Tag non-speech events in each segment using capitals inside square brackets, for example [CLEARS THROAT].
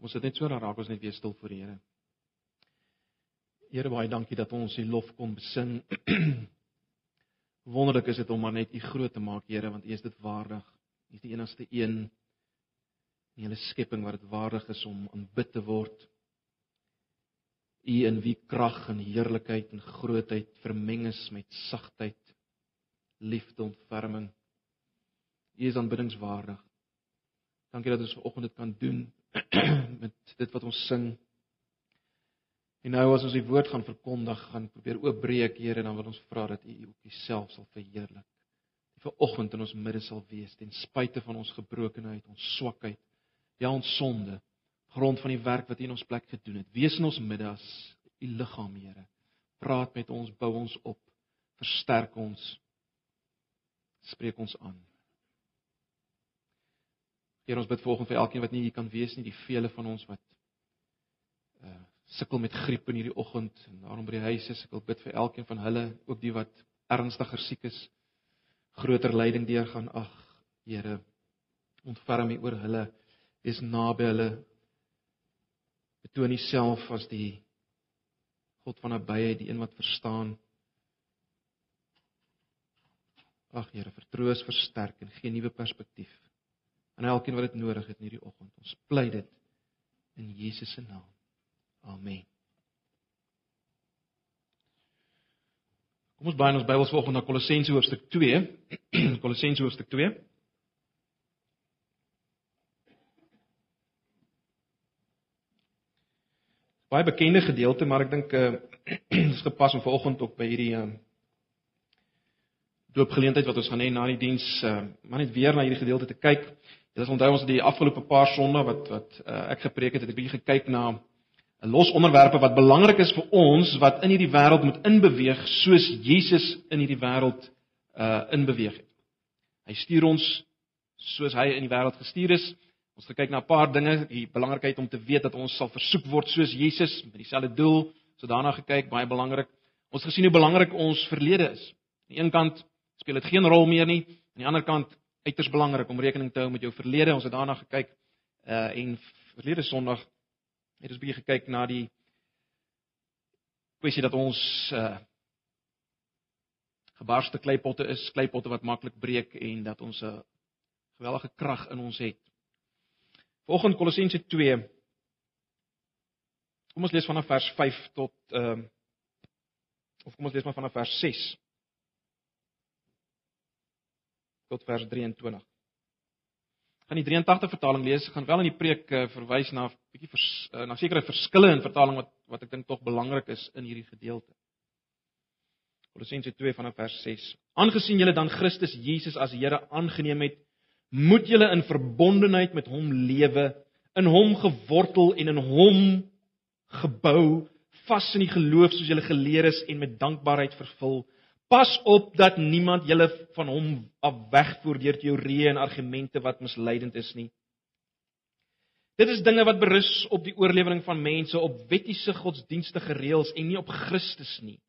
Kom ons sit net so dan raak ons net weer stil voor die Here. Here baie dankie dat ons U lof kon besing. [CLEARS THROAT] Wonderlik is dit om maar net U groot te maak, Here, want U is dit waardig. U is die enigste een in hele skepping wat dit waardig is om aanbid te word. U in wie krag en heerlikheid en grootheid vermeng is met sagtheid, liefde, ontferming. U is aanbiddingswaardig. Dankie dat ons vanoggend dit kan doen [CLEARS THROAT] met dit wat ons sing. En nou as ons die woord gaan verkondig, gaan probeer oopbreek, Here, dan wil ons vra dat U ook Uself sal verheerlik. Die vanoggend in ons midde sal wees ten spyte van ons gebrokenheid, ons swakheid, ja ons sonde, grond van die werk wat U in ons plek gedoen het. Wees in ons midde as U liggaam, Here. Praat met ons, bou ons op, versterk ons. Spreek ons aan. Here ons bid volgens vir elkeen wat nie hier kan wees nie, die vele van ons wat uh sukkel met griep in hierdie oggend en daarom by die huis is, ek wil bid vir elkeen van hulle, ook die wat ernstiger siek is, groter lyding deurgaan. Ag, Here, ontferm U oor hulle. Wees naby hulle. Betoon Uself as die God van nabyheid, die een wat verstaan. Ag Here, vertroos, versterk en gee nuwe perspektief aan elkeen wat dit nodig het in hierdie oggend. Ons pleit dit in Jesus se naam. Amen. Kom ons baie in ons Bybels volgens na Kolossense hoofstuk 2. [CLEARS THROAT] Kolossense hoofstuk 2. Baie bekende gedeelte, maar ek dink [CLEARS THROAT] uh is gepas om vanoggend ook by hierdie uh doopgeleentheid wat ons gaan hê na die diens, uh maar net weer na hierdie gedeelte te kyk. Dit is onthou ons die afgelope paar sonde wat wat uh, ek gepreek het, het ek bietjie gekyk na los onderwerpe wat belangrik is vir ons wat in hierdie wêreld moet inbeweeg soos Jesus in hierdie wêreld uh inbeweeg het. Hy stuur ons soos hy in die wêreld gestuur is. Ons kyk na 'n paar dinge, die belangrikheid om te weet dat ons sal versoek word soos Jesus met dieselfde doel. So daarna gekyk, baie belangrik. Ons gesien hoe belangrik ons verlede is. Aan die een kant speel dit geen rol meer nie, aan die ander kant uiters belangrik om rekening te hou met jou verlede. Ons het daarna gekyk uh en verlede Sondag het ons bietjie gekyk na die kwessie dat ons uh gebarste kleipotte is, kleipotte wat maklik breek en dat ons 'n geweldige krag in ons het. Volgens Kolossense 2 Kom ons lees vanaf vers 5 tot ehm uh, of kom ons lees maar vanaf vers 6 tot vers 23. Gaan die 83 vertaling lees, gaan wel in die preek uh, verwys na 'n bietjie uh, na sekere verskille in vertaling wat wat ek dink tog belangrik is in hierdie gedeelte. Kolossense 2 vanaf vers 6. Aangesien julle dan Christus Jesus as Here aangeneem het, moet julle in verbondenheid met hom lewe, in hom gewortel en in hom gebou, vas in die geloof soos julle geleer is en met dankbaarheid vervul. Pas op dat niemand julle van hom af wegvoer deur teorieë en argumente wat misleidend is nie. Dit is dinge wat berus op die oorlewering van mense op wettiese godsdienstige reëls en nie op Christus nie.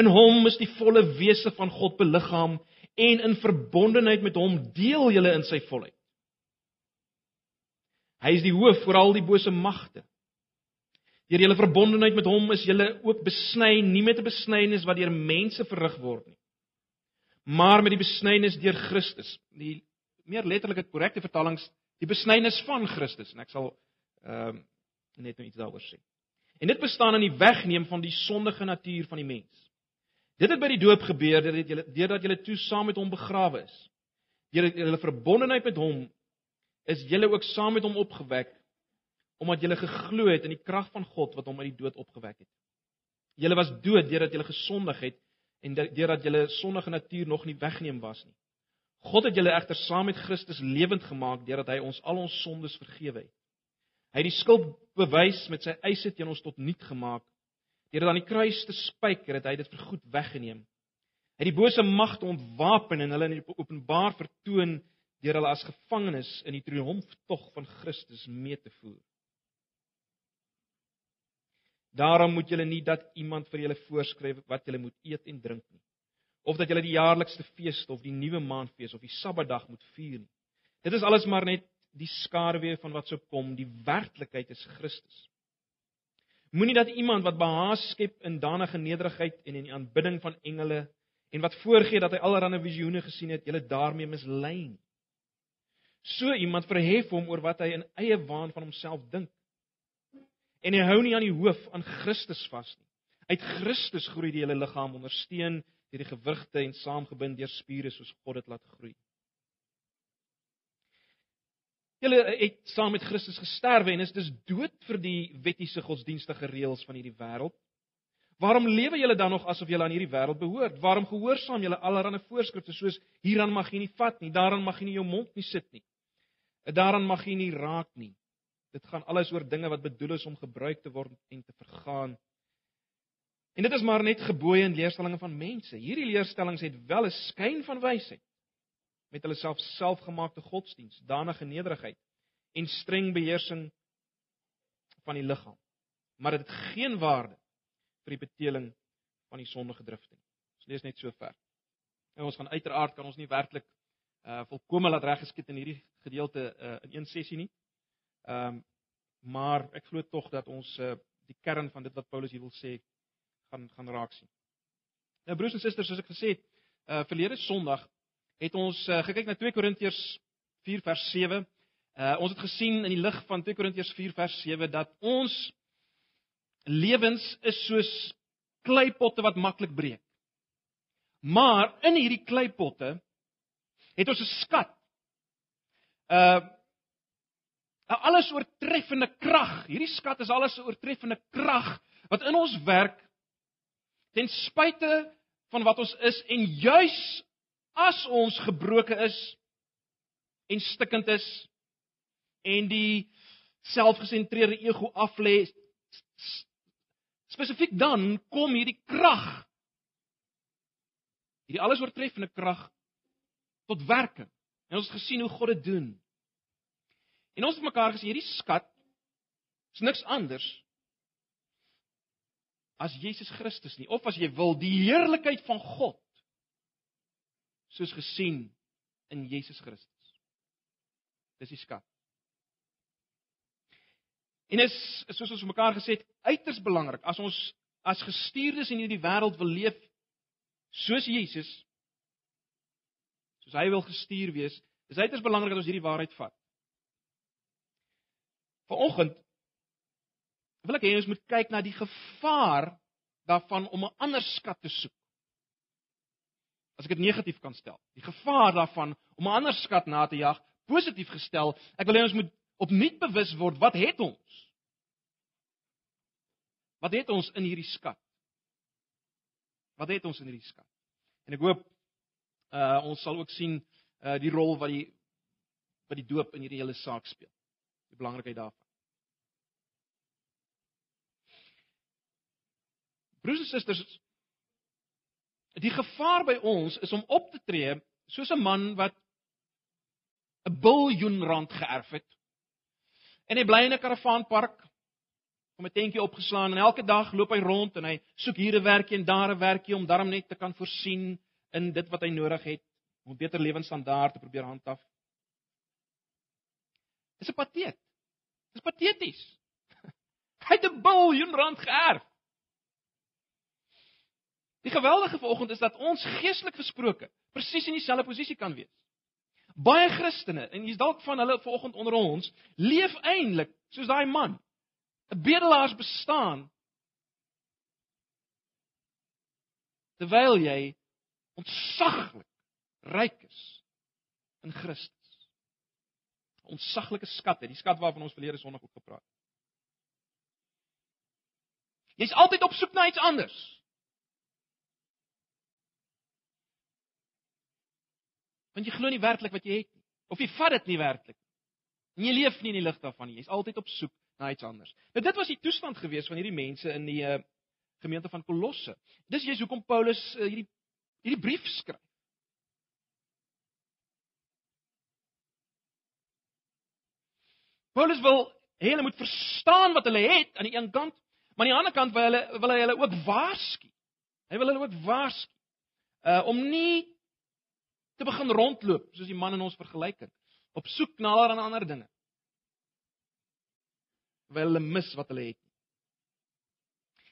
In hom is die volle wese van God beliggaam en in verbondenheid met hom deel julle in sy volheid. Hy is die hoof vir al die bose magte. Deur julle verbondenheid met hom is julle ook besny nie met 'n besnyning wat deur mense verrig word nie, maar met die besnyning deur Christus. Die meer letterlike korrekte vertalings, die besnyning van Christus en ek sal ehm uh, net nou iets daaroor sê. En dit bestaan in die wegneem van die sondige natuur van die mens. Dit het by die doop gebeur deurdat julle deurdat julle toe saam met hom begrawe is. Deur julle verbondenheid met hom is julle ook saam met hom opgewek omdat julle geglo het in die krag van God wat hom uit die dood opgewek het. Julle was dood deurdat julle gesondig het en deurdat julle sondige natuur nog nie weggeneem was nie. God het julle egter saam met Christus lewend gemaak deurdat hy ons al ons sondes vergewe het. Hy het die skuld bewys met sy eise teen ons tot niet gemaak. Deurdat aan die kruis te spyker het hy dit vir goed weggeneem. Hy het die bose magte ontwapen en hulle in openbaar vertoon deur hulle as gevangenes in die triomftog van Christus mee te voer. Daarom moet julle nie dat iemand vir julle voorskryf wat julle moet eet en drink nie. Of dat julle die jaarlikste fees of die nuwe maandfees of die Sabbatdag moet vier nie. Dit is alles maar net die skaduwee van wat sou kom, die werklikheid is Christus. Moenie dat iemand wat behaas skep in danige nederigheid en in die aanbidding van engele en wat voorgee dat hy allerlei visioene gesien het, julle daarmee mislei nie. So iemand verhef hom oor wat hy in eie waan van homself dink. En hy hou nie aan die hoof aan Christus vas nie. Uit Christus groei die hele liggaam ondersteun deur die gewrigte en saamgebind deur spiere soos God dit laat groei. Julle het saam met Christus gesterwe en is dus dood vir die wettiese godsdienstige reëls van hierdie wêreld. Waarom lewe julle dan nog asof julle aan hierdie wêreld behoort? Waarom gehoorsaam julle allerlei voorskrifte soos hieraan mag jy nie vat nie, daaraan mag jy nie jou mond nie sit nie. Daaraan mag jy nie raak nie. Dit gaan alles oor dinge wat bedoel is om gebruik te word en te vergaan. En dit is maar net gebooie en leerstellings van mense. Hierdie leerstellings het wel 'n skyn van wysheid met hulle self selfgemaakte godsdiens, danige nederigheid en streng beheersing van die liggaam. Maar dit het geen waarde vir die beteeling van die sondige drifte nie. Ons lees net so ver. En ons gaan uiteraard kan ons nie werklik uh volkome laat reggeskied in hierdie gedeelte uh in een sessie nie. Ehm um, maar ek glo tog dat ons uh die kern van dit wat Paulus hier wil sê gaan gaan raak sien. Nou broers en susters, soos ek gesê het, uh verlede Sondag het ons uh, gekyk na 2 Korintiërs 4 vers 7. Uh ons het gesien in die lig van 2 Korintiërs 4 vers 7 dat ons lewens is soos kleipotte wat maklik breek. Maar in hierdie kleipotte het ons 'n skat. Uh 'n alles oortreffende krag. Hierdie skat is alles 'n oortreffende krag wat in ons werk ten spyte van wat ons is en juis as ons gebroke is en stikkend is en die selfgesentreerde ego aflê spesifiek dan kom hierdie krag hierdie alles oortreffende krag tot werking en ons het gesien hoe God dit doen en ons het mekaar gesê hierdie skat is niks anders as Jesus Christus nie of as jy wil die heerlikheid van God soos gesien in Jesus Christus. Dis die skat. En is soos ons mekaar gesê het, uiters belangrik as ons as gestuurdes in hierdie wêreld wil leef soos Jesus soos hy wil gestuur wees, is uiters belangrik dat ons hierdie waarheid vat. Vanoggend wil ek hê ons moet kyk na die gevaar daarvan om 'n ander skat te soek as ek dit negatief kan stel. Die gevaar daarvan om 'n ander skat na te jag, positief gestel. Ek wil hê ons moet opnuut bewus word wat het ons? Wat het ons in hierdie skat? Wat het ons in hierdie skat? En ek hoop uh ons sal ook sien uh die rol wat die wat die doop in hierdie hele saak speel. Die belangrikheid daarvan. Broers en susters, Die gevaar by ons is om op te tree soos 'n man wat 'n biljoen rand geërf het. En hy bly in 'n karavaanpark om 'n tentjie opgeslaan en elke dag loop hy rond en hy soek hier 'n werkie en daar 'n werkie om darm net te kan voorsien in dit wat hy nodig het om beter lewensstandaard te probeer handhaaf. Dis 'n pateet. Dis pateties. [LAUGHS] Hy het 'n biljoen rand geërf. Die geweldige vanoggend is dat ons geestelik gesproke presies in dieselfde posisie kan wees. Baie Christene, en jy's dalk van hulle vanoggend onder ons, leef eintlik soos daai man. 'n Bedelaars bestaan terwyl jy ontsaglik ryk is in Christus. Ontsaglike skatte, die skat waarvan ons verlede Sondag ook gepraat het. Jy's altyd op soek na iets anders. Want jy glo nie werklik wat jy het nie. Of jy vat dit nie werklik nie. En jy leef nie in die lig daarvan nie. Jy's altyd op soek na iets anders. Nou dit was die toestand gewees van hierdie mense in die uh, gemeente van Kolosse. Dis jy's hoekom Paulus uh, hierdie hierdie brief skryf. Paulus wil hulle moet verstaan wat hulle het aan die een kant, maar aan die ander kant wil hulle wil hy hulle ook waarsku. Hy wil hulle ook waarsku uh om nie te begin rondloop soos die man in ons vergelyking op soek na allerlei ander dinge. Wel hulle mis wat hulle het.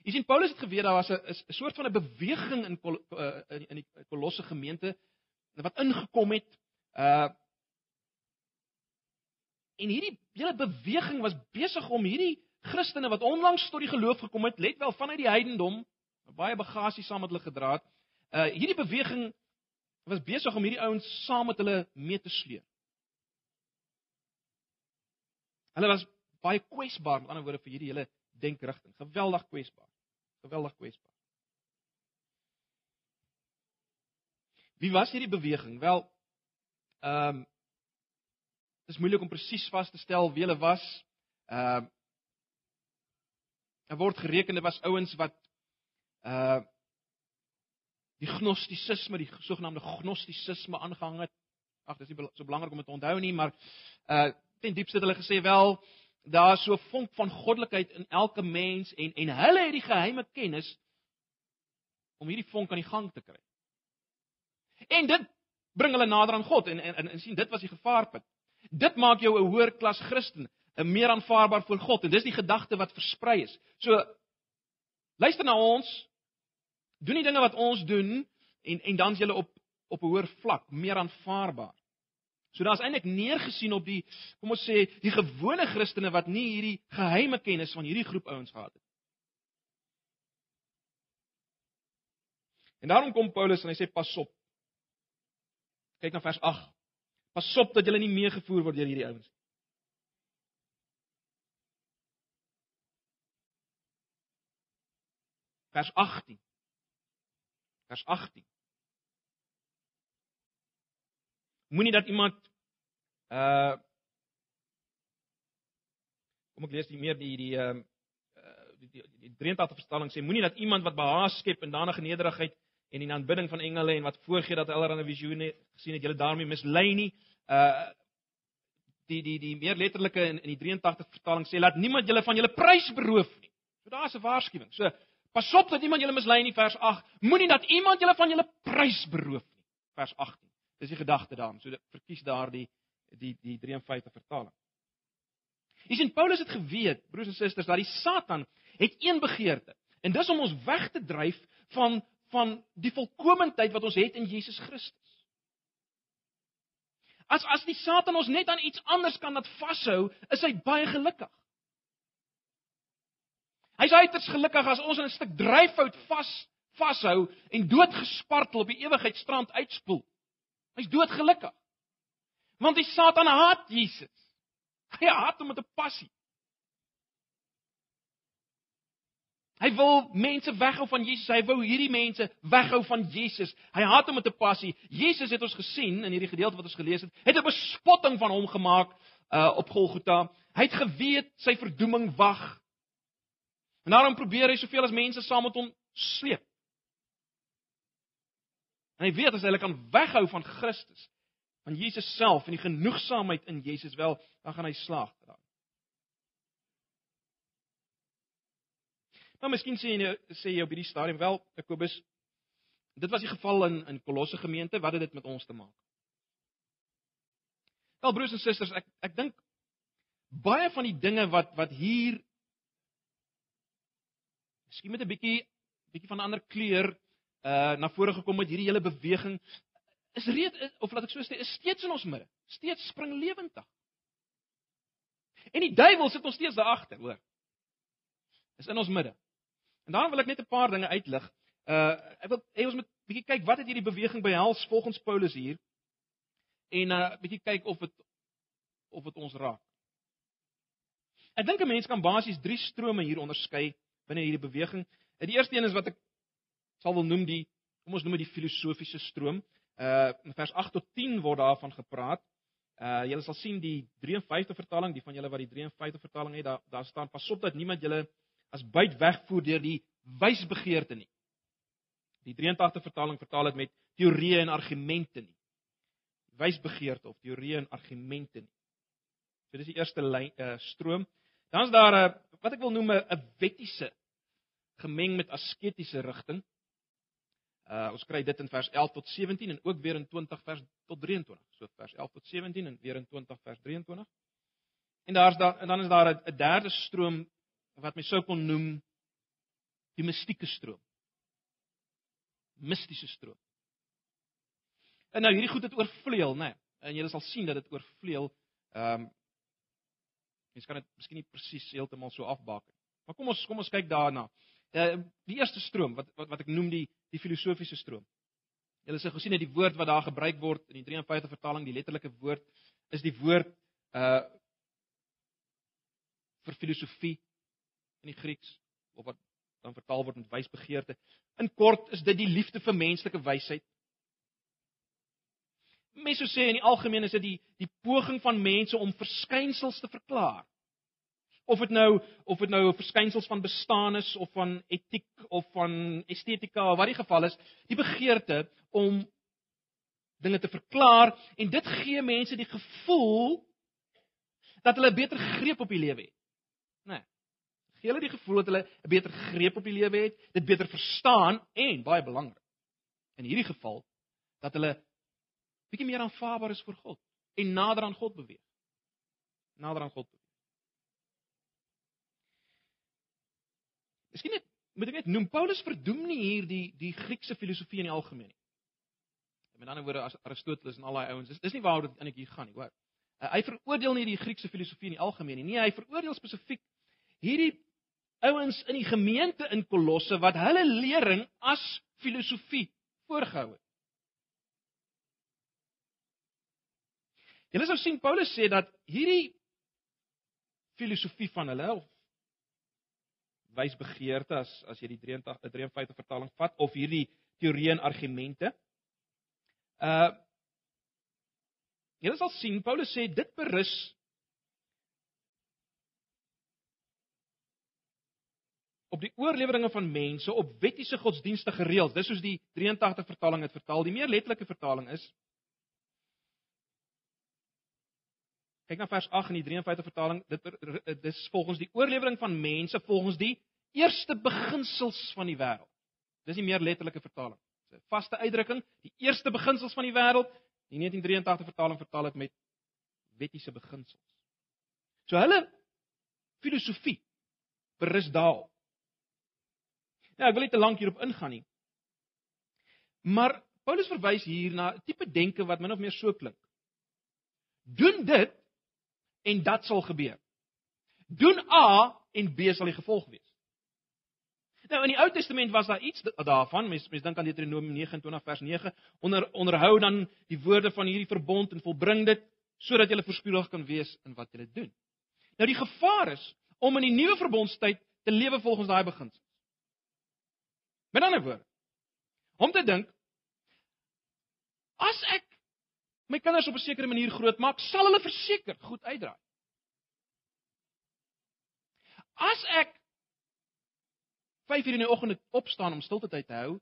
Jy sien Paulus het geweet daar was 'n 'n soort van 'n beweging in uh, in in die Kolosse gemeente wat ingekom het. Uh en hierdie hele beweging was besig om hierdie Christene wat onlangs tot die geloof gekom het, let wel vanuit die heidendom, baie bagasie saam met hulle gedra het. Uh hierdie beweging was besig om hierdie ouens saam met hulle mee te sleep. Hulle was baie kwesbaar, met ander woorde vir hierdie hele denkrigting. Geweldig kwesbaar. Geweldig kwesbaar. Wie was hierdie beweging? Wel, ehm um, Dit is moeilik om presies vas te stel wie hulle was. Ehm uh, Er word gereken dit was ouens wat uh die gnostisisme, die sogenaamde gnostisisme aangehang het. Ag, dis nie so belangrik om dit te onthou nie, maar uh ten diepste het hulle gesê wel daar's so 'n vonk van goddelikheid in elke mens en en hulle het die geheime kennis om hierdie vonk aan die gang te kry. En dit bring hulle nader aan God en, en, en sien dit was die gevaarpunt. Dit maak jou 'n hoër klas Christen, 'n meer aanvaarbaar voor God en dis die gedagte wat versprei is. So luister na ons. Doen die dinge wat ons doen en en dan's jy op op 'n hoër vlak, meer aanvaarbaar. So daar's eintlik neergesien op die kom ons sê die gewone Christene wat nie hierdie geheime kennis van hierdie groep ouens gehad het. En daarom kom Paulus en hy sê pas op. Kyk na vers 8. Pas op dat jy nie meegevoer word deur hierdie ouens nie. Vers 18. Vers 18. Moenie dat iemand uh Kom ek lees die meer die die uh die, die, die 83 vertaling sê moenie dat iemand wat behaas skep en daarna nederigheid en in aanbidding van engele en wat voorgee dat hulle allerlei visioene gesien het, julle daarmee mislei nie. Uh die die die meer letterlike in in die 83 vertaling sê laat niemand julle van julle prys beroof nie. So daar's 'n waarskuwing. So Pas op dat iemand julle mislei nie vers 8. Moenie dat iemand julle van julle prys beroof nie. Vers 18. Dis die gedagte daarin. So verkies daardie die die 53 vertaling. Jy sien Paulus het geweet, broers en susters, dat die Satan het een begeerte. En dis om ons weg te dryf van van die volkomendheid wat ons het in Jesus Christus. As as die Satan ons net aan iets anders kan laat vashou, is hy baie gelukkig. Hy's uiters gelukkig as ons in 'n stuk dryfhout vas vashou en doodgespartel op die ewigheidsstrand uitspoel. Hy's doodgelukkig. Want die Satan haat Jesus. Hy haat hom met 'n passie. Hy wil mense weghou van Jesus. Hy wou hierdie mense weghou van Jesus. Hy haat hom met 'n passie. Jesus het ons gesien in hierdie gedeelte wat ons gelees het, het 'n bespotting van hom gemaak uh op Golgotha. Hy het geweet sy verdoeming wag. En daarom probeer hy soveel as mense saam met hom sleep. En hy weet as hy hulle kan weghou van Christus, van Jesus self en die genoegsaamheid in Jesus wel, dan gaan hy slaag daarin. Nou miskien sê jy sê jy op hierdie stadium wel Jakobus dit was die geval in in Kolosse gemeente, wat het dit met ons te maak? Wel broers en susters, ek ek dink baie van die dinge wat wat hier Miskien met 'n bietjie bietjie van 'n ander kleur uh na vore gekom met hierdie hele beweging is reed of laat ek so sê is steeds in ons midde. Steeds spring lewendig. En die duiwel sit ons steeds daar agter, hoor. Is in ons midde. En daarom wil ek net 'n paar dinge uitlig. Uh ek wil hê ons moet bietjie kyk wat het hierdie beweging behels volgens Paulus hier. En uh bietjie kyk of dit of dit ons raak. Ek dink 'n mens kan basies drie strome hier onderskei binne hierdie beweging. Die eerste een is wat ek sal wil noem die kom ons noem dit die filosofiese stroom. Uh in vers 8 tot 10 word daarvan gepraat. Uh julle sal sien die 53 vertaling, die van julle wat die 53 vertaling het, daar daar staan pas op dat niemand julle as buit wegvoer deur die wysbegeerte nie. Die 83 vertaling vertaal dit met teorieë en argumente nie. Wysbegeerte of teorieë en argumente nie. So dis die eerste lyn uh stroom. Dan is daar 'n uh, wat ek wil noem 'n wettiese gemeng met asketiese rigting. Uh ons kry dit in vers 11 tot 17 en ook weer in 20 vers tot 23. So vers 11 tot 17 en weer in 20 vers 23. En daar's daar en dan is daar 'n derde stroom wat my sou kon noem die mistieke stroom. Mistiese stroom. En nou hierdie goed het oorvleuel, né? Nee, en jy sal sien dat dit oorvleuel. Ehm um, mens kan dit miskien nie presies heeltemal so afbak nie. Maar kom ons kom ons kyk daarna. Uh die eerste stroom wat wat wat ek noem die die filosofiese stroom. Julle sê gesien het die woord wat daar gebruik word in die 53 vertaling, die letterlike woord is die woord uh vir filosofie in die Grieks of wat dan vertaal word met wysbegeerte. In kort is dit die liefde vir menslike wysheid. Mense sê in die algemeen is dit die die poging van mense om verskynsels te verklaar. Of dit nou of dit nou verskynsels van bestaan is of van etiek of van estetika of wat die geval is, die begeerte om dinge te verklaar en dit gee mense die gevoel dat hulle beter greep op die lewe het. Gee hulle die gevoel dat hulle 'n beter greep op die lewe het, dit beter verstaan en baie belangrik. In hierdie geval dat hulle bietjie meer aanvaarbaar is vir God en nader aan God beweeg. Nader aan God beweeg. Miskien net moet ek net noem Paulus verdoem nie hier die die Griekse filosofie in die algemeen nie. Met ander woorde as Aristoteles en al daai ouens, dis dis nie waaroor dit eintlik hier gaan nie, hoor. Hy veroordeel nie die Griekse filosofie in die algemeen nie. Nee, hy veroordeel spesifiek hierdie ouens in die gemeente in Kolosse wat hulle lering as filosofie voorgehou het. Julle sou sien Paulus sê dat hierdie filosofie van hulle of wysbegeerte as as jy die 83 53 vertaling vat of hierdie teorieë en argumente uh Julle sal sien Paulus sê dit berus op die oorleweringe van mense op wettiese godsdienstige reëls. Dis soos die 83 vertaling het vertaal. Die meer letterlike vertaling is Kyk na vers 8 in die 53 vertaling. Dit dis volgens die oorlewering van mense volgens die eerste beginsels van die wêreld. Dis die meer letterlike vertaling. Dis 'n vaste uitdrukking, die eerste beginsels van die wêreld. Die 1983 vertaling vertaal dit met wettiese beginsels. So hulle filosofie berus daarop. Ja, ek wil nie te lank hierop ingaan nie. Maar Paulus verwys hier na 'n tipe denke wat min of meer so klink. Doen dit en dat sal gebeur. Doen A en B sal die gevolg wees. Nou in die Ou Testament was daar iets daarvan. Mens mens dink aan Deuteronomium 29 vers 9, onder onderhou dan die woorde van hierdie verbond en volbring dit sodat jy voorspoedig kan wees in wat jy doen. Nou die gevaar is om in die nuwe verbondstyd te lewe volgens daai beginsels. Met ander woorde, om te dink as ek my kinders op 'n sekere manier grootmaak, sal hulle verseker goed uitdraai. As ek 5 uur in die oggend opstaan om stilte tyd te hou,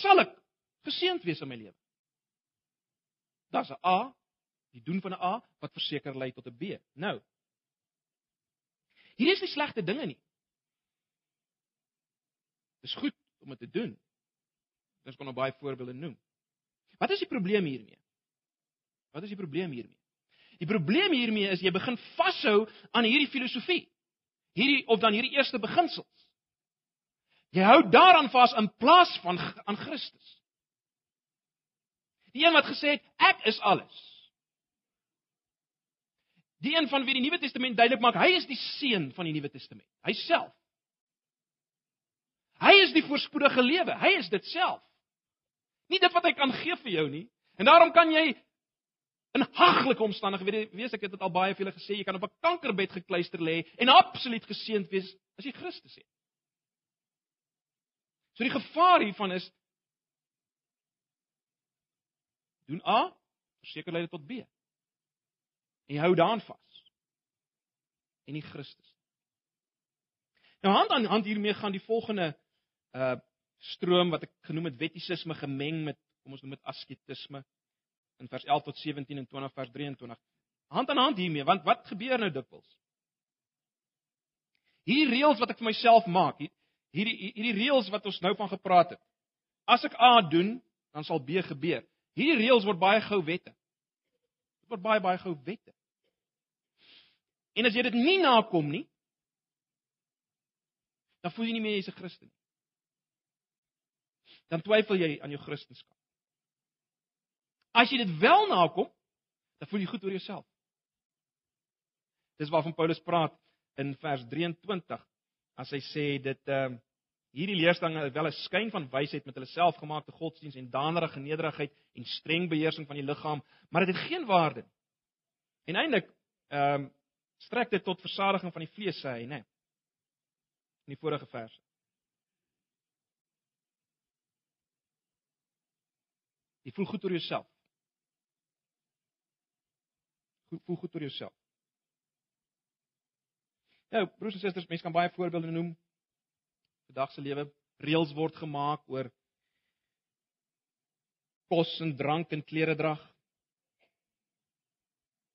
sal ek geseënd wees in my lewe. Daar's 'n A, die doen van 'n A wat verseker lei tot 'n B. Nou. Hier is nie slegte dinge nie. Dis goed om dit te doen. Ons kan nou baie voorbeelde noem. Wat is die probleem hiermee? Wat is die probleem hiermee? Die probleem hiermee is jy begin vashou aan hierdie filosofie. Hierdie of dan hierdie eerste beginsels. Jy hou daaraan vas in plaas van aan Christus. Die een wat gesê het ek is alles. Die een van wie die Nuwe Testament duidelik maak hy is die seun van die Nuwe Testament. Hy self. Hy is die voorspoedige lewe. Hy is dit self. Nie dit wat hy kan gee vir jou nie. En daarom kan jy in haglike omstandighede, weet ek het dit al baie vir julle gesê, jy kan op 'n kankerbed gekluister lê en absoluut geseënd wees as jy Christus het. So die gevaar hiervan is doen A, verseker lei dit tot B. En jy hou daaraan vas. En nie Christus. Nou hand aan hand hiermee gaan die volgende uh stroom wat ek genoem het wettisisme gemeng met kom ons noem dit asketisme in vers 11 tot 17 en 20 vers 23. Hand aan hand hiermee, want wat gebeur nou dikwels? Hierdie reëls wat ek vir myself maak, hierdie hierdie reëls wat ons nou van gepraat het. As ek A doen, dan sal B gebeur. Hierdie reëls word baie gou wette. Dit word baie baie gou wette. En as jy dit nie nakom nie, dan voel jy nie meer jy's 'n Christen nie. Dan twyfel jy aan jou Christendom. As jy dit wel nakom, dan voel jy goed oor jouself. Dis waarvan Paulus praat in vers 23 as hy sê dit ehm uh, hierdie leerstange het wel 'n skyn van wysheid met hulle selfgemaakte godsdiens en danerige nederigheid en streng beheersing van die liggaam, maar dit het, het geen waarde nie. En eintlik ehm um, strek dit tot versadiging van die vlees sê hy, né? In die vorige verse. Jy voel goed oor jouself. Goed voel goed oor jouself. Nou, broers en susters, mense kan baie voorbeelde noem. Vandag se lewe reëls word gemaak oor kos en drank en klere drag.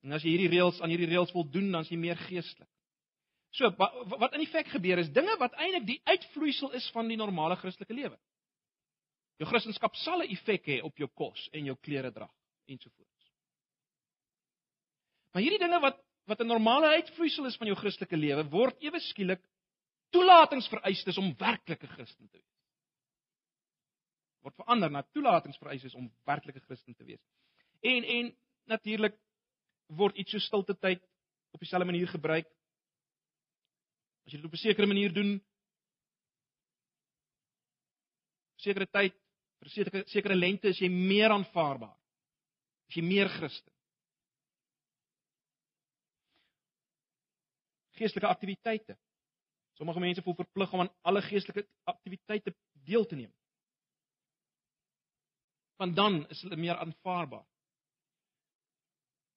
En as jy hierdie reëls aan hierdie reëls voldoen, dan is jy meer geestelik. So wat, in feite gebeur is dinge wat eintlik die uitvloeisel is van die normale Christelike lewe. Jou Christendom sal 'n effek hê op jou kos en jou klere drag ensovoorts. Maar hierdie dinge wat wat 'n normale uitvloeisel is van jou Christelike lewe, word ewe skielik toelatingsvereistes om werklike Christen te wees. Word verander na toelatingsvereistes om werklike Christen te wees. En en natuurlik word iets so stilte tyd op dieselfde manier gebruik. As jy dit op 'n sekere manier doen, sekere tyd, vir sekere sekere lengte is jy meer aanvaarbaar. Is jy meer Christen. geestelike aktiwiteite. Sommige mense voel verplig om aan alle geestelike aktiwiteite deel te neem. Want dan is hulle meer aanvaarbaar.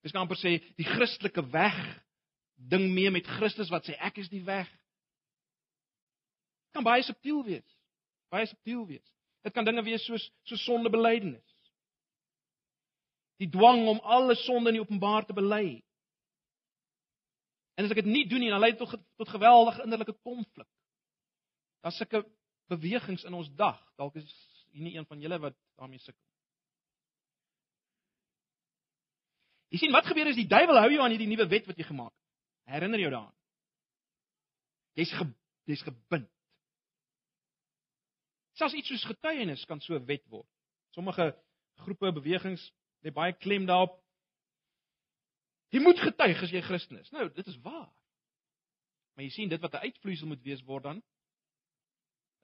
Dis kan amper sê die Christelike weg ding mee met Christus wat sê ek is die weg. Kan baie subtiel wees. Baie subtiel wees. Dit kan dinge wees soos so sondebelydenis. Die dwang om alle sonde in die openbaar te bely. En as ek dit nie doen nie, dan lei dit tot tot geweldige innerlike konflik. Daar's sulke bewegings in ons dag. Dalk is hier nie een van julle wat daarmee sukkel. Jy sien wat gebeur is die duiwel hou jou aan hierdie nuwe wet wat jy gemaak het. Herinner jou daaraan. Jy's ge, jy's gebind. Selfs iets soos getuienis kan so wet word. Sommige groepe bewegings lê baie klem daarop Jy moet getuig as jy Christen is. Nou, dit is waar. Maar jy sien dit wat 'n uitvloeisel moet wees word dan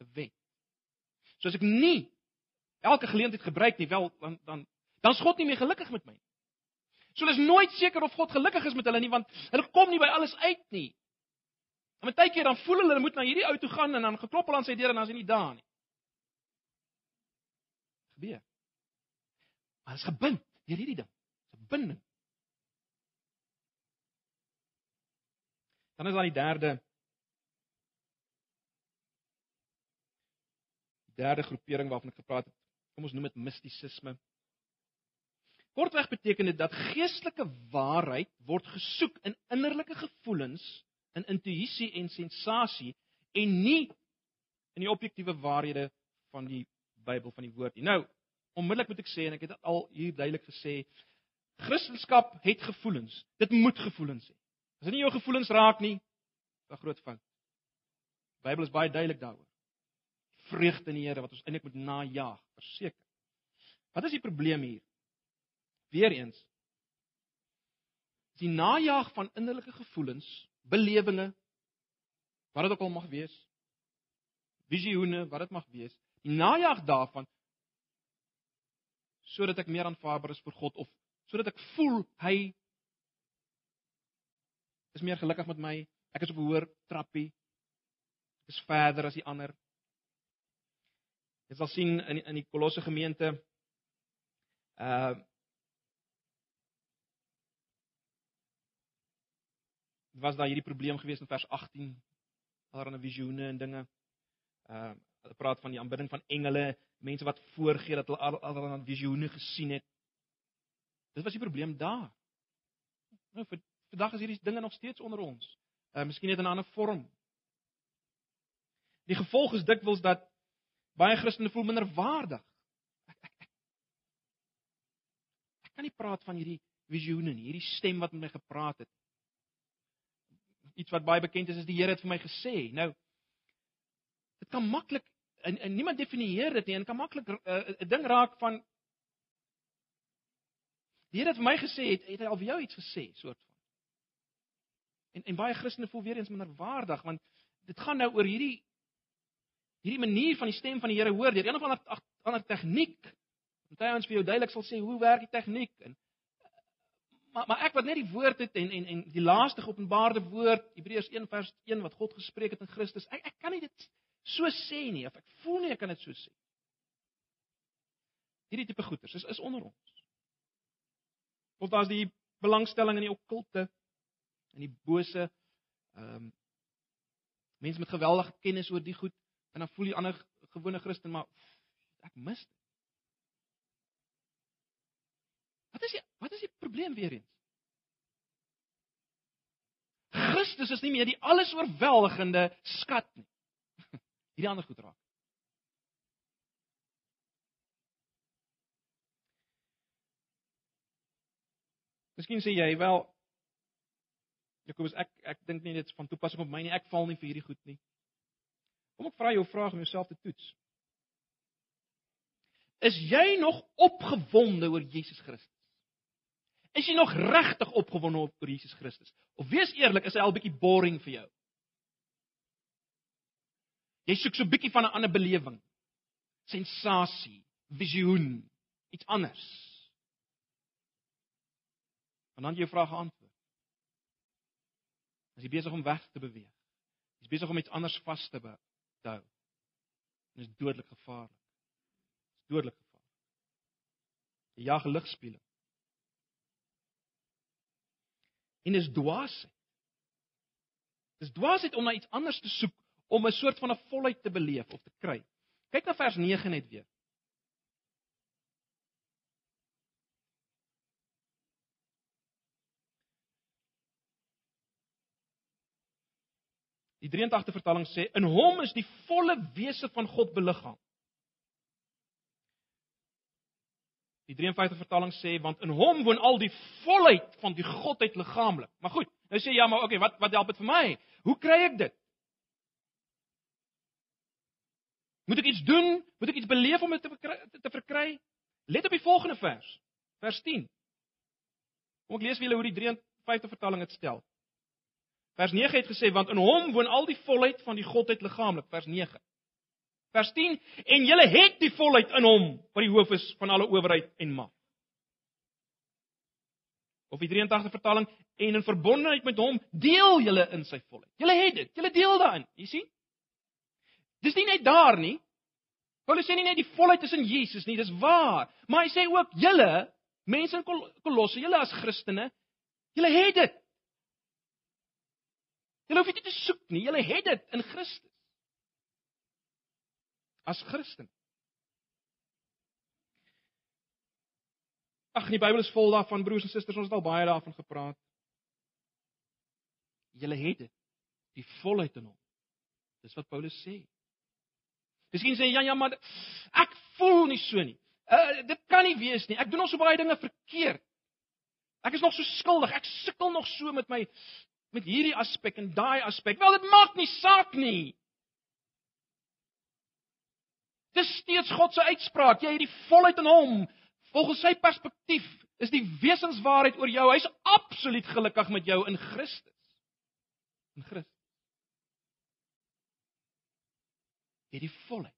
'n wet. So as ek nie elke geleentheid gebruik nie, wel dan dan dan is God nie meer gelukkig met my nie. So hulle is nooit seker of God gelukkig is met hulle nie want hulle kom nie by alles uit nie. En baie keer dan voel hulle hulle moet na hierdie ou toe gaan en dan geklop hulle aan sy deur en dan is hy nie daar nie. Gebeur. Maar is gebind deur hierdie ding. Dis 'n binding. Dan is daar die derde derde groepering waarvan ek gepraat het. Kom ons noem dit mistisisme. Kortweg beteken dit dat geestelike waarheid word gesoek in innerlike gevoelens, in intuïsie en sensasie en nie in die objektiewe waarhede van die Bybel van die woord nie. Nou, onmiddellik moet ek sê en ek het dit al hier duidelik gesê, Christendom het gevoelens. Dit moet gevoelens hê. As dit nie jou gevoelens raak nie, is 'n groot fout. Die Bybel is baie duidelik daaroor. Vreugde in die Here wat ons eintlik moet najag, verseker. Wat is die probleem hier? Weereens die najag van innerlike gevoelens, belewinge, wat dit ook al mag wees, visioene, wat dit mag wees, najag daarvan sodat ek meer aanvaarbaar is vir God of sodat ek voel hy is meer gelukkig met my. Ek is op 'n hoër trappie. Ek is verder as die ander. Jy sal sien in in die Kolosse gemeente uh was daar hierdie probleem gewees in vers 18 allerlei visioene en dinge. Uh hulle praat van die aanbidding van engele, mense wat voorgee dat hulle allerlei visioene gesien het. Dit was die probleem daar. Nou vir Vandag is hierdie dinge nog steeds onder ons. Uh miskien net in 'n ander vorm. Die gevolg is dikwels dat Baie Christene voel minderwaardig. Ek ek ek, ek kan nie praat van hierdie visioene nie, hierdie stem wat met my gepraat het. Iets wat baie bekend is is die Here het vir my gesê. Nou dit kan maklik en, en niemand definieer dit nie en kan maklik eh, 'n uh, ding raak van Die Here het vir my gesê het, het hy al vir jou iets gesê, soort van. En en baie Christene voel weer eens minderwaardig want dit gaan nou oor hierdie hierdie manier van die stem van die Here hoor deur een of ander ander tegniek. Party ons vir jou duidelik sal sê hoe werk die tegniek en maar maar ek wat net die woord het en en en die laaste geopenbaarde woord Hebreërs 1 vers 1 wat God gespreek het in Christus. Ek ek kan nie dit so sê nie of ek voel nie ek kan dit so sê. Hierdie tipe goeters is is onder ons. Of daar's die belangstelling in die okkulte en die bose ehm um, mense met geweldige kennis oor die goed en dan voel jy ander gewone Christen maar ek mis dit. Wat is die wat is die probleem weer eens? Christus is nie meer die alles oorweldigende skat nie. Hierdie ander goed raak. Miskien sê jy wel Jakobus ek ek dink nie dit is van toepassing op my nie. Ek val nie vir hierdie goed nie. Kom ek vra jou 'n vraag om jouself te toets. Is jy nog opgewonde oor Jesus Christus? Is jy nog regtig opgewonde oor Jesus Christus? Of wees eerlik, is hy al bietjie boring vir jou? Jy soek so 'n bietjie van 'n ander belewing. Sensasie, visioen, iets anders. En dan jy vra geantwoord. As jy besig om weg te beweeg. Jy's besig om iets anders vas te hou. Dit is dodelik gevaarlik. Dit is dodelik gevaarlik. Jy jag ligspieële. En is dwaasheid. Dis dwaasheid om na iets anders te soek om 'n soort van 'n volheid te beleef of te kry. Kyk na vers 9 net weer. Die 83 vertaling sê in hom is die volle wese van God beliggaam. Die 53 vertaling sê want in hom woon al die volheid van die godheid liggaamlik. Maar goed, nou sê ja, maar okay, wat wat help dit vir my? Hoe kry ek dit? Moet ek iets doen? Moet ek iets beleef om dit te verkry, te verkry? Let op die volgende vers. Vers 10. Kom ek lees vir julle hoe die 53 vertaling dit stel. Vers 9 het gesê want in hom woon al die volheid van die godheid liggaamlik, vers 9. Vers 10 en julle het die volheid in hom wat die hoof is van alle owerheid en mag. Of die 83 vertaling en in verbondenheid met hom deel julle in sy volheid. Julle het dit, julle deel daarin, jy sien? Dis nie net daar nie. Paulus sê nie net die volheid is in Jesus nie, dis waar, maar hy sê ook julle mense in Kolosse, julle as Christene, julle het dit. Julle hoef dit nie te soek nie. Julle het dit in Christus. As Christen. Ag, die Bybel is vol daarvan, broers en susters, ons het al baie daarvan gepraat. Julle het dit. Die volheid in hom. Dis wat Paulus sê. Miskien sê jy ja, ja, maar ek voel nie so nie. Uh dit kan nie wees nie. Ek doen nog so baie dinge verkeerd. Ek is nog so skuldig. Ek sukkel nog so met my met hierdie aspek en daai aspek. Wel, dit maak nie saak nie. Dis steeds God se uitspraak. Jy het die volheid in hom. Volgens sy perspektief is die wesenswaarheid oor jou. Hy's absoluut gelukkig met jou in Christus. In Christus. Jy het die volheid.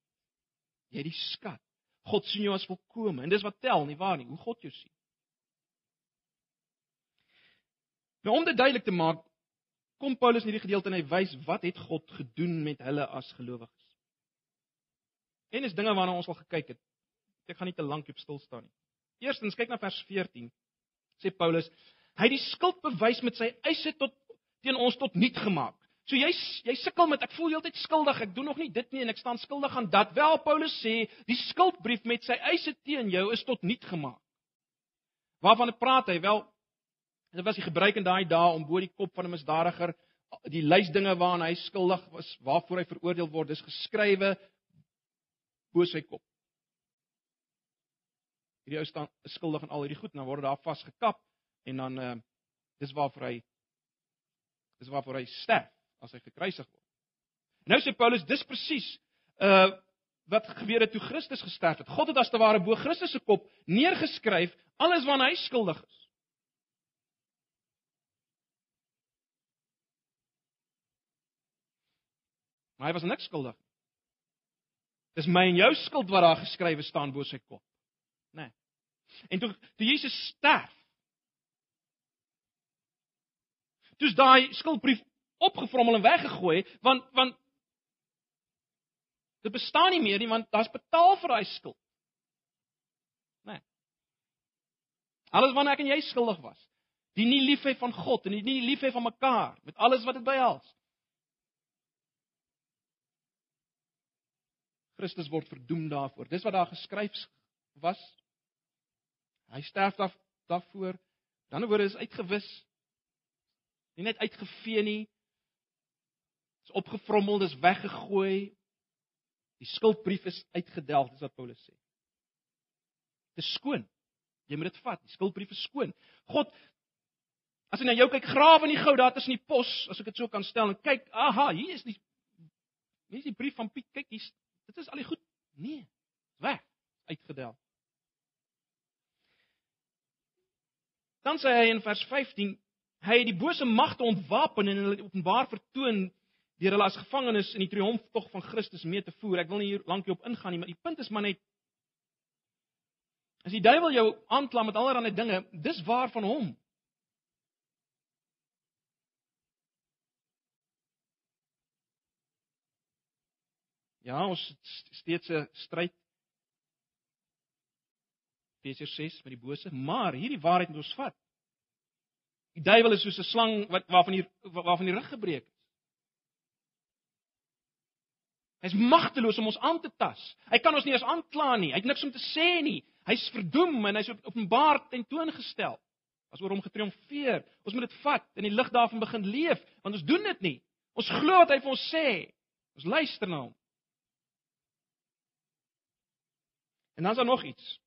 Jy het die skat. God sien jou as volkome en dis wat tel, nie waar nie? Hoe God jou sien. Nou om dit duidelik te maak, kom Paulus in hierdie gedeelte en hy wys wat het God gedoen met hulle as gelowiges. En is dinge waarna ons al gekyk het. Ek gaan nie te lank op stil staan nie. Eerstens kyk na vers 14. Sê Paulus, hy het die skuld bewys met sy eise tot teen ons tot niet gemaak. So jy jy sukkel met ek voel heeltyd skuldig. Ek doen nog nie dit nie en ek staan skuldig aan dat. Wel Paulus sê, die skuldbrief met sy eise teen jou is tot niet gemaak. Waarvan praat hy? Wel, Dit was die gebruik in daai dae om bo die kop van 'n misdadiger die lys dinge waaraan hy skuldig was, waarvoor hy veroordeel word, is geskrywe bo sy kop. Hierdie ou staan skuldig aan al hierdie goed dan word daar vasgekap en dan uh dis waarvoor hy dis waarvoor hy sterf as hy gekruisig word. Nou sê Paulus dis presies uh wat gebeur het toe Christus gesterf het. God het as te ware bo Christus se kop neergeskryf alles waarna hy skuldig is. Maar hy was niks skuldig. Dis my en jou skuld wat daar geskrywe staan bo sy kop. Né? Nee. En toe toe Jesus sterf. Toe's daai skuldbrief opgevrommel en weggegooi want want dit bestaan nie meer nie want daar's betaal vir daai skuld. Né? Nee. Alles wat ek en jy skuldig was. Die nie liefhet van God en die nie liefhet van mekaar met alles wat dit behels. Christus word verdoem daarvoor. Dis wat daar geskryf was. Hy sterf daar daarvoor. Dan word hy uitgewis. Nie net uitgevee nie. Is opgevrommel, dis weggegooi. Die skuldbrief is uitgedelg, dis wat Paulus sê. Dis skoon. Jy moet dit vat. Die skuldbrief is skoon. God As jy na jou kyk, grawe in die goud daar tussen die pos, as ek dit so kan stel en kyk, aha, hier is die hier is die brief van Piet. Kyk, hier's Dit is al die goed. Nee. Weg. Uitgedel. Dan sê hy in vers 15, hy het die bose magte ontwapen en hulle openbaar vertoon deur hulle as gevangenes in die triomftog van Christus mee te voer. Ek wil nie hier lank op ingaan nie, maar die punt is maar net as die duiwel jou aankla met allerlei dinge, dis waar van hom. Ja, ons steeds 'n stryd. Efesiërs 6 met die bose, maar hierdie waarheid moet ons vat. Die duiwel is soos 'n slang wat waarvan die waarvan die rug gebreek is. Hy's magteloos om ons aan te tas. Hy kan ons nie eens aankla nie. Hy het niks om te sê nie. Hy's verdoem en hy's openbaar tentoongestel. As oor hom getriomfeer. Ons moet dit vat en in die lig daarvan begin leef, want ons doen dit nie. Ons glo wat hy vir ons sê. Ons luister na hom. En dan is daar nog iets.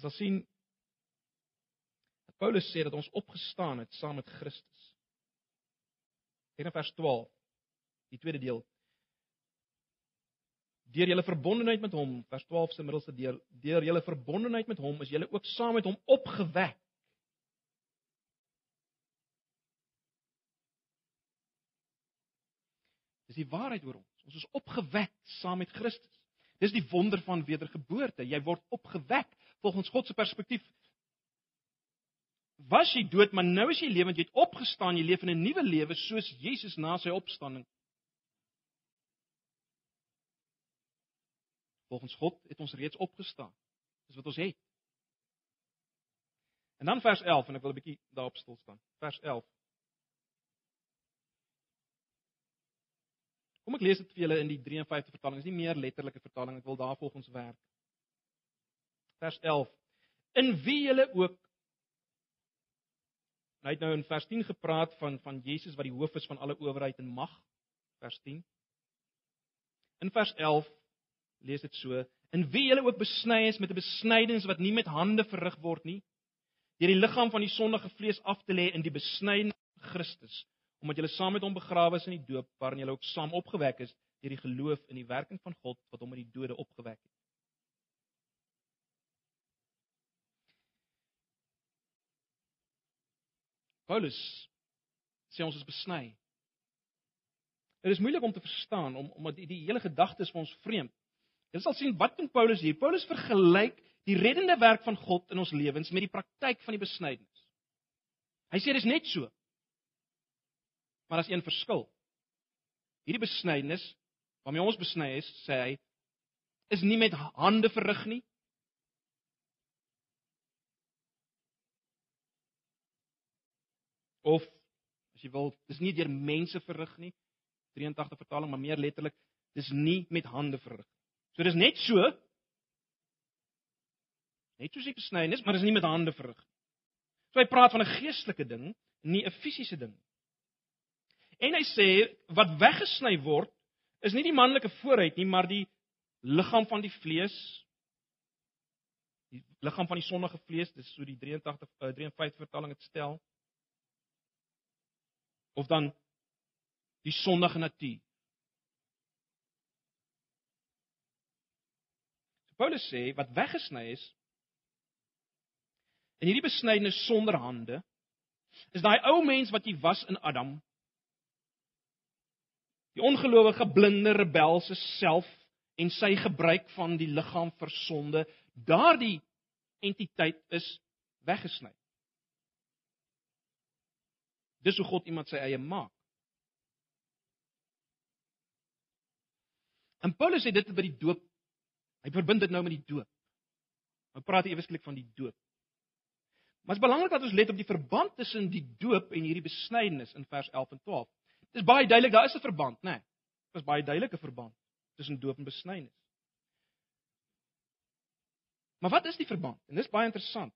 Ons sal sien dat Paulus sê dat ons opgestaan het saam met Christus. In vers 12, die tweede deel. Deur julle verbondenheid met hom, vers 12 se middelste deel, deur julle verbondenheid met hom is julle ook saam met hom opgewek Dis die waarheid oor ons. Ons is opgewek saam met Christus. Dis die wonder van wedergeboorte. Jy word opgewek volgens God se perspektief. Was jy dood, maar nou is jy lewend, jy het opgestaan, jy leef in 'n nuwe lewe soos Jesus na sy opstanding. Volgens God het ons reeds opgestaan. Dis wat ons het. En dan vers 11 en ek wil 'n bietjie daarop stil staan. Vers 11. Kom ek lees dit vir julle in die 53 vertaling. Dit is nie meer letterlike vertaling. Ek wil daar volgens werk. Vers 11. In wie julle ook Hy het nou in vers 10 gepraat van van Jesus wat die hoof is van alle owerheid en mag. Vers 10. In vers 11 lees dit so: In wie julle ook besny is met 'n besnydings wat nie met hande verrig word nie, deur die liggaam van die sondige vlees af te lê in die besnyding Christus omdat julle saam met hom begrawe is in die doop waarin julle ook saam opgewek is deur die geloof in die werking van God wat hom uit die dode opgewek het. Paulus sê ons is besny. Dit is moeilik om te verstaan om omdat die, die hele gedagte is vir ons vreemd. Jy sal sien wat doen Paulus hier? Paulus vergelyk die reddende werk van God in ons lewens met die praktyk van die besnydings. Hy sê dit is net so. Maar daar's een verskil. Hierdie besnydenis waarmee ons besny is, sê hy, is nie met hande verrig nie. Of as jy wil, dis nie deur mense verrig nie. 83 vertaling, maar meer letterlik, dis nie met hande verrig. So dis net so. Net soos die besnydenis, maar dit is nie met hande verrig nie. So hy praat van 'n geestelike ding, nie 'n fisiese ding nie. En hy sê wat weggesny word is nie die manlike vooruit nie, maar die liggaam van die vlees. Die liggaam van die sondige vlees, dis so die 83 uh, 53 vertaling dit stel. Of dan die sondige natuur. Paulus sê wat weggesny is in hierdie besnydenis sonder hande is daai ou mens wat jy was in Adam die ongelowige blinde rebelse self en sy gebruik van die liggaam vir sonde daardie entiteit is weggesny dis hoe God iemand sy eie maak en Paulus sê dit by die doop Hy verbind dit nou met die doop. Nou praat hy ewesklik van die doop. Maar dit is belangrik dat ons let op die verband tussen die doop en hierdie besnydenis in vers 11 en 12. Dit is baie duidelik, daar is 'n verband, né? Nee, dit is baie duidelike verband tussen doop en besnydenis. Maar wat is die verband? En dis baie interessant.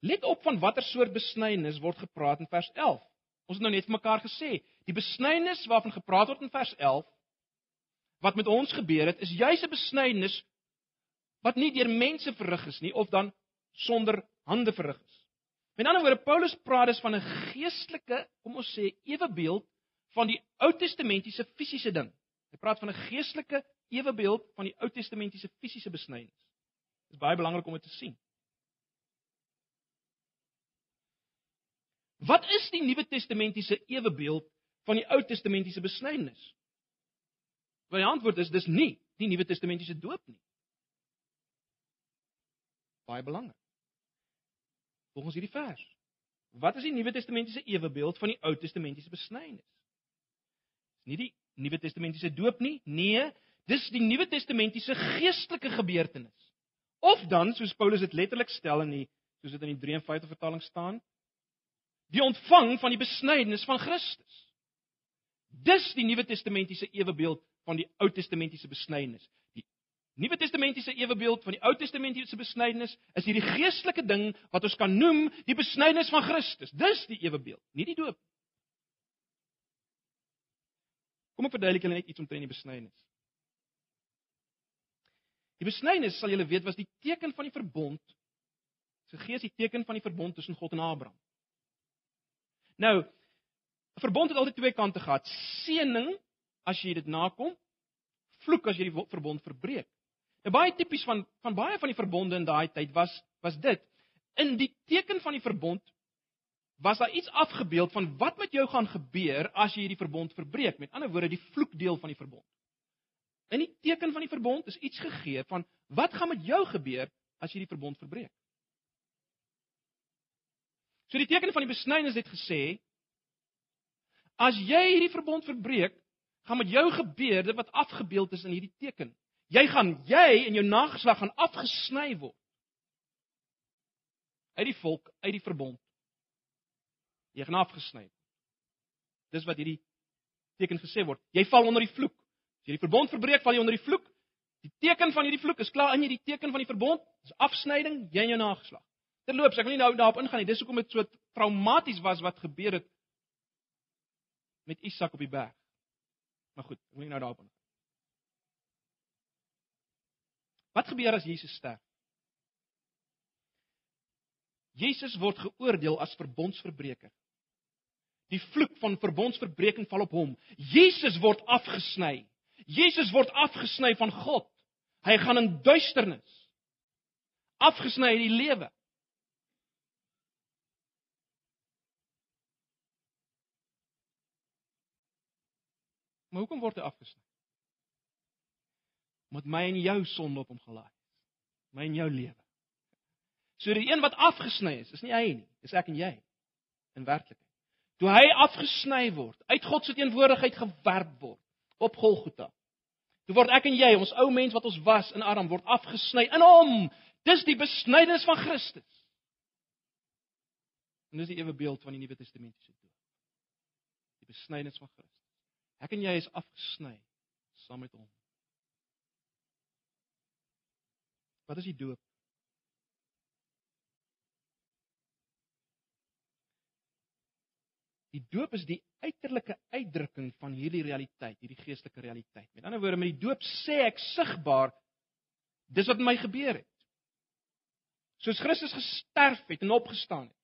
Let op van watter soort besnydenis word gepraat in vers 11. Ons het nou net vir mekaar gesê, die besnydenis waarvan gepraat word in vers 11 wat met ons gebeur het, is juis 'n besnydenis wat nie deur mense verrig is nie of dan sonder hande verrig is. Met ander woorde, Paulus praat dus van 'n geestelike, kom ons sê, ewebeeld van die Ou Testamentiese fisiese ding. Hy praat van 'n geestelike ewebeeld van die Ou Testamentiese fisiese besnydenis. Dit is baie belangrik om dit te sien. Wat is die Nuwe Testamentiese ewebeeld van die Ou Testamentiese besnydenis? Want die antwoord is dis nie die Nuwe Testamentiese doop nie. Baie belangrik. Volgens hierdie vers. Wat is die Nuwe Testamentiese ewebeeld van die Ou Testamentiese besnydenis? Dis nie die Nuwe Testamentiese doop nie. Nee, dis die Nuwe Testamentiese geestelike gebeurtenis. Of dan, soos Paulus dit letterlik stel in die soos dit in die 53 vertaling staan, die ontvang van die besnydenis van Christus. Dis die Nuwe Testamentiese ewebeeld van die Ou Testamentiese besnydenis. Die Nuwe Testamentiese ewebeeld van die Ou Testamentiese besnydenis is hierdie geestelike ding wat ons kan noem die besnydenis van Christus. Dis die ewebeeld, nie die doop. Kom ek verduidelik julle net iets omtrent die besnydenis. Die besnydenis, sal julle weet, was die teken van die verbond. Se gees die teken van die verbond tussen God en Abraham. Nou, 'n verbond het altyd twee kante gehad. Seëning as jy dit nakom, vloek as jy die verbond verbreek. Nou baie tipies van van baie van die verbonde in daai tyd was was dit in die teken van die verbond was daar iets afgebeeld van wat met jou gaan gebeur as jy hierdie verbond verbreek. Met ander woorde, die vloekdeel van die verbond. In die teken van die verbond is iets gegee van wat gaan met jou gebeur as jy die verbond verbreek. So die teken van die besnydenis het gesê as jy hierdie verbond verbreek, gaan met jou gebeur dit wat afgebeeld is in hierdie teken. Jy gaan jy en jou nageslag gaan afgesny word. Uit die volk, uit die verbond. Jy gaan afgesny. Dis wat hierdie teken gesê word. Jy val onder die vloek. As jy die verbond verbreek, val jy onder die vloek. Die teken van hierdie vloek is klaar in hierdie teken van die verbond. Dis afsnyding, jy en jou nageslag. Terloops, ek wil nie nou daarop ingaan nie. Dis hoekom dit so traumaties was wat gebeur het met Isak op die berg. Maar goed, ek moet nie nou daarop ingaan. Wat gebeur as Jesus sterf? Jesus word geoordeel as verbondsverbreker. Die vloek van verbondsverbreking val op hom. Jesus word afgesny. Jesus word afgesny van God. Hy gaan in duisternis. Afgesny uit die lewe. Maar hoekom word hy afgesny? Omdat my en jou sonde op hom gelaai is. My en jou lewe. So die een wat afgesny is, is nie hy nie, dis ek en jy in werklikheid. Toe hy afgesny word, uit God se teenwoordigheid gewerp word op Golgotha. Toe word ek en jy, ons ou mens wat ons was in Adam, word afgesny in hom. Dis die besnydenis van Christus. En dis die ewe beeld van die Nuwe Testamentiese doop. Die besnydenis van Christus. Ek en jy is afgesny saam met hom. Wat is die doop? Die doop is die uiterlike uitdrukking van hierdie realiteit, hierdie geestelike realiteit. Met ander woorde, met die doop sê ek sigbaar dis wat met my gebeur het. Soos Christus gesterf het en opgestaan het.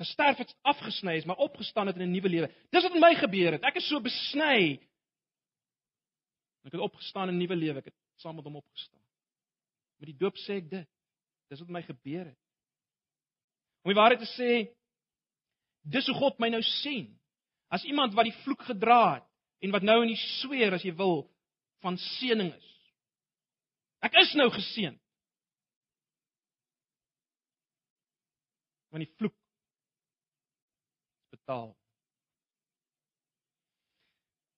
Gesterf het, afgesny is, maar opgestaan het in 'n nuwe lewe. Dis wat met my gebeur het. Ek is so besny. Ek het opgestaan in 'n nuwe lewe. Ek het saam met hom opgestaan. Met die doop sê ek dit. Dis wat met my gebeur het. Om die waarheid te sê, dis hoe God my nou sien. As iemand wat die vloek gedra het en wat nou in die sweer as jy wil van seëning is. Ek is nou geseën. Want die vloek is betaal.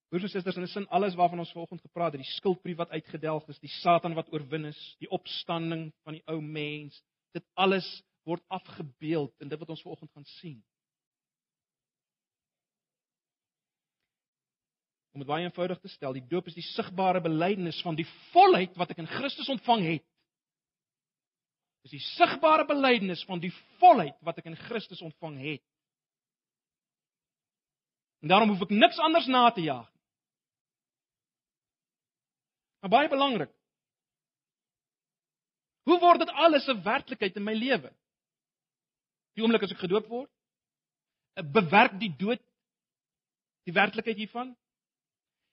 Broers en susters, in 'n sin alles waarvan ons vanoggend gepraat het, die skuldbrief wat uitgedelg is, die Satan wat oorwin is, die opstanding van die ou mens, dit alles word afgebeeld in dit wat ons vanoggend gaan sien. Om dit baie eenvoudig te stel, die doop is die sigbare belydenis van die volheid wat ek in Christus ontvang het. Dis die sigbare belydenis van die volheid wat ek in Christus ontvang het. En daarom hoef ek niks anders na te jaag. Maar baie belangrik. Hoe word dit alles 'n werklikheid in my lewe? Die oomblik as ek gedoop word, eh, bewerk die dood die werklikheid hiervan?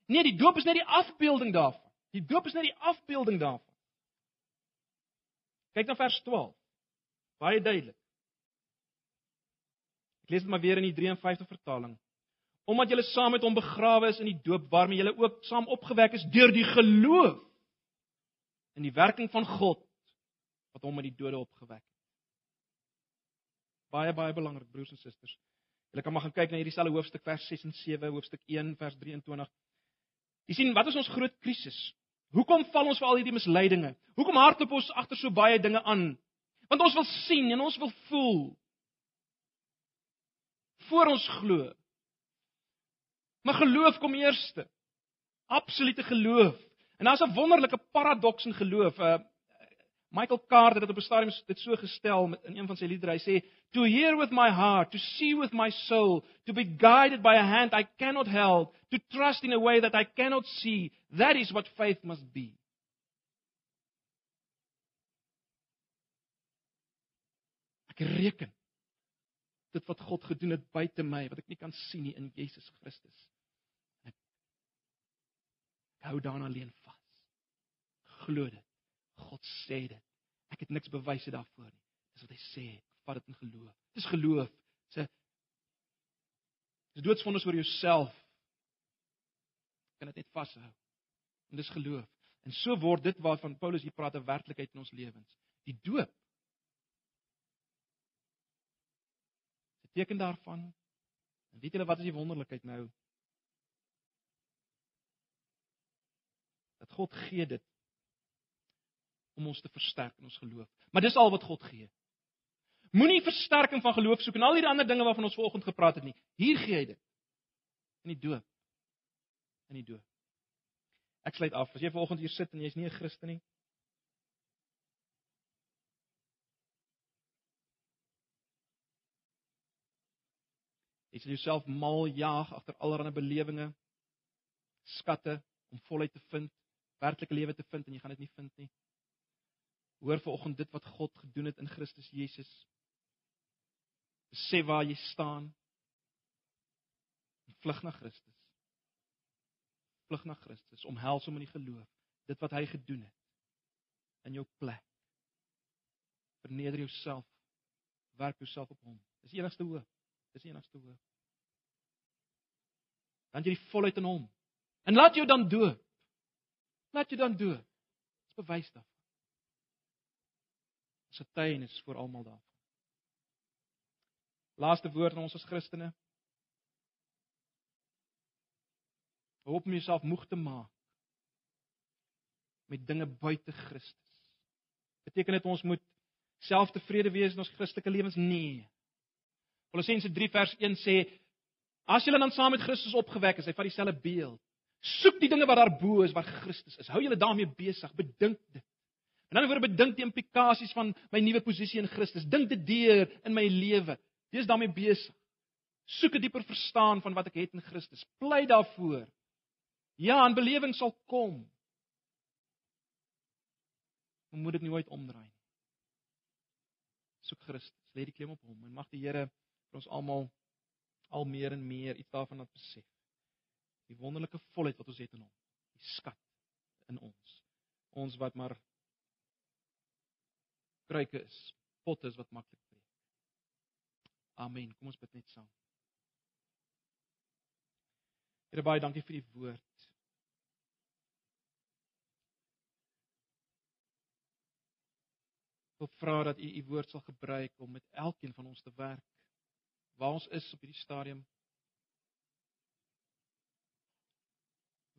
Nee, die doop is net die afbeelding daarvan. Die doop is net die afbeelding daarvan. Kyk na vers 12. Baie duidelik. Ek lees dit maar weer in die 53 vertaling omdat julle saam met hom begrawe is in die doop waarmee julle ook saam opgewek is deur die geloof in die werking van God wat hom uit die dode opgewek het. Baie baie belangrik broers en susters. Julle kan maar gaan kyk na hierdie selfe hoofstuk vers 6 en 7, hoofstuk 1 vers 23. Jy sien, wat is ons groot krisis? Hoekom val ons vir al hierdie misleidinge? Hoekom hardloop ons agter so baie dinge aan? Want ons wil sien en ons wil voel. Voor ons glo. Maar geloof kom eerste. Absolute geloof. En daar's 'n wonderlike paradoks in geloof. Uh Michael Card het dit op 'n stadium dit so gestel met in een van sy liedere. Hy sê, "To hear with my heart, to see with my soul, to be guided by a hand I cannot help, to trust in a way that I cannot see, that is what faith must be." Ek reken dit wat God gedoen het buite my wat ek nie kan sien nie in Jesus Christus. Ek hou daaraan alleen vas. Glo dit. God sê dit. Ek het niks bewyse daarvoor nie. Dis wat hy sê. Ek vat dit in geloof. Dis geloof. Dis 'n Dis doodsvonnis oor jouself. Kan dit net vashou. En dis geloof. En so word dit waarvan Paulus hier praat 'n werklikheid in ons lewens. Die doop teken daarvan. En weet julle wat is die wonderlikheid nou? God gee dit om ons te versterk in ons geloof. Maar dis al wat God gee. Moenie versterking van geloof soek en al hierdie ander dinge waarvan ons vanoggend gepraat het nie. Hier gee hy dit. In die doop. In die doop. Ek sluit af. As jy vanoggend hier sit en jy's nie 'n Christen nie, Jy sal jouself mal jaag agter allerlei belewinge, skatte om volheid te vind, werklike lewe te vind en jy gaan dit nie vind nie. Hoor vanoggend dit wat God gedoen het in Christus Jesus. Besef waar jy staan. Vlug na Christus. Vlug na Christus, omhels hom in die geloof, dit wat hy gedoen het in jou plek. Verneder jouself. Werk jouself op hom. Dis die enigste hoop. Dis die enigste hoop. Dan jy die volheid in hom. En laat jou dan doop. Laat jou dan doop. Dis bewys daarvan. Dis 'n tuienis vir almal daarvan. Laaste woord aan ons as Christene. Hoop om jouself moeg te maak met dinge buite Christus. Beteken dit ons moet selftevrede wees in ons Christelike lewens? Nee. Kolossense 3 vers 1 sê as julle dan saam met Christus opgewek is, hy vat dieselfde beeld. Soek die dinge wat daar bo is waar Christus is. Hou julle daarmee besig, bedink dit. En dan word bedink die implikasies van my nuwe posisie in Christus. Dink dit deur in my lewe. Wees daarmee besig. Soek 'n dieper verstaan van wat ek het in Christus. Pleit daarvoor. Ja, 'n belewing sal kom. Maar moet dit nooit omdraai nie. Soek Christus, lê die klem op hom en mag die Here vir ons almal al meer en meer iets daarvan laat besef. Die wonderlike volheid wat ons het in hom, die skat in ons. Ons wat maar kruike is, potte is wat maklik breek. Amen. Kom ons bid net saam. Here baie dankie vir die woord. Ek vra dat U U woord sal gebruik om met elkeen van ons te werk waar ons is op hierdie stadium.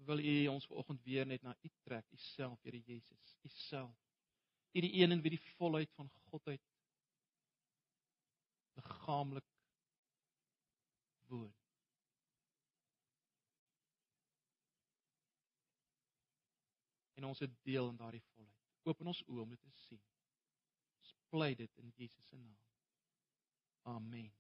Wil U ons vanoggend weer net na U trek, U self, Here Jesus, U self. U die een in wie die volheid van Godheid liggaamlik woon. En ons het deel in daardie volheid. Open ons oë om dit te sien. Ons pleit dit in Jesus se naam. Amen.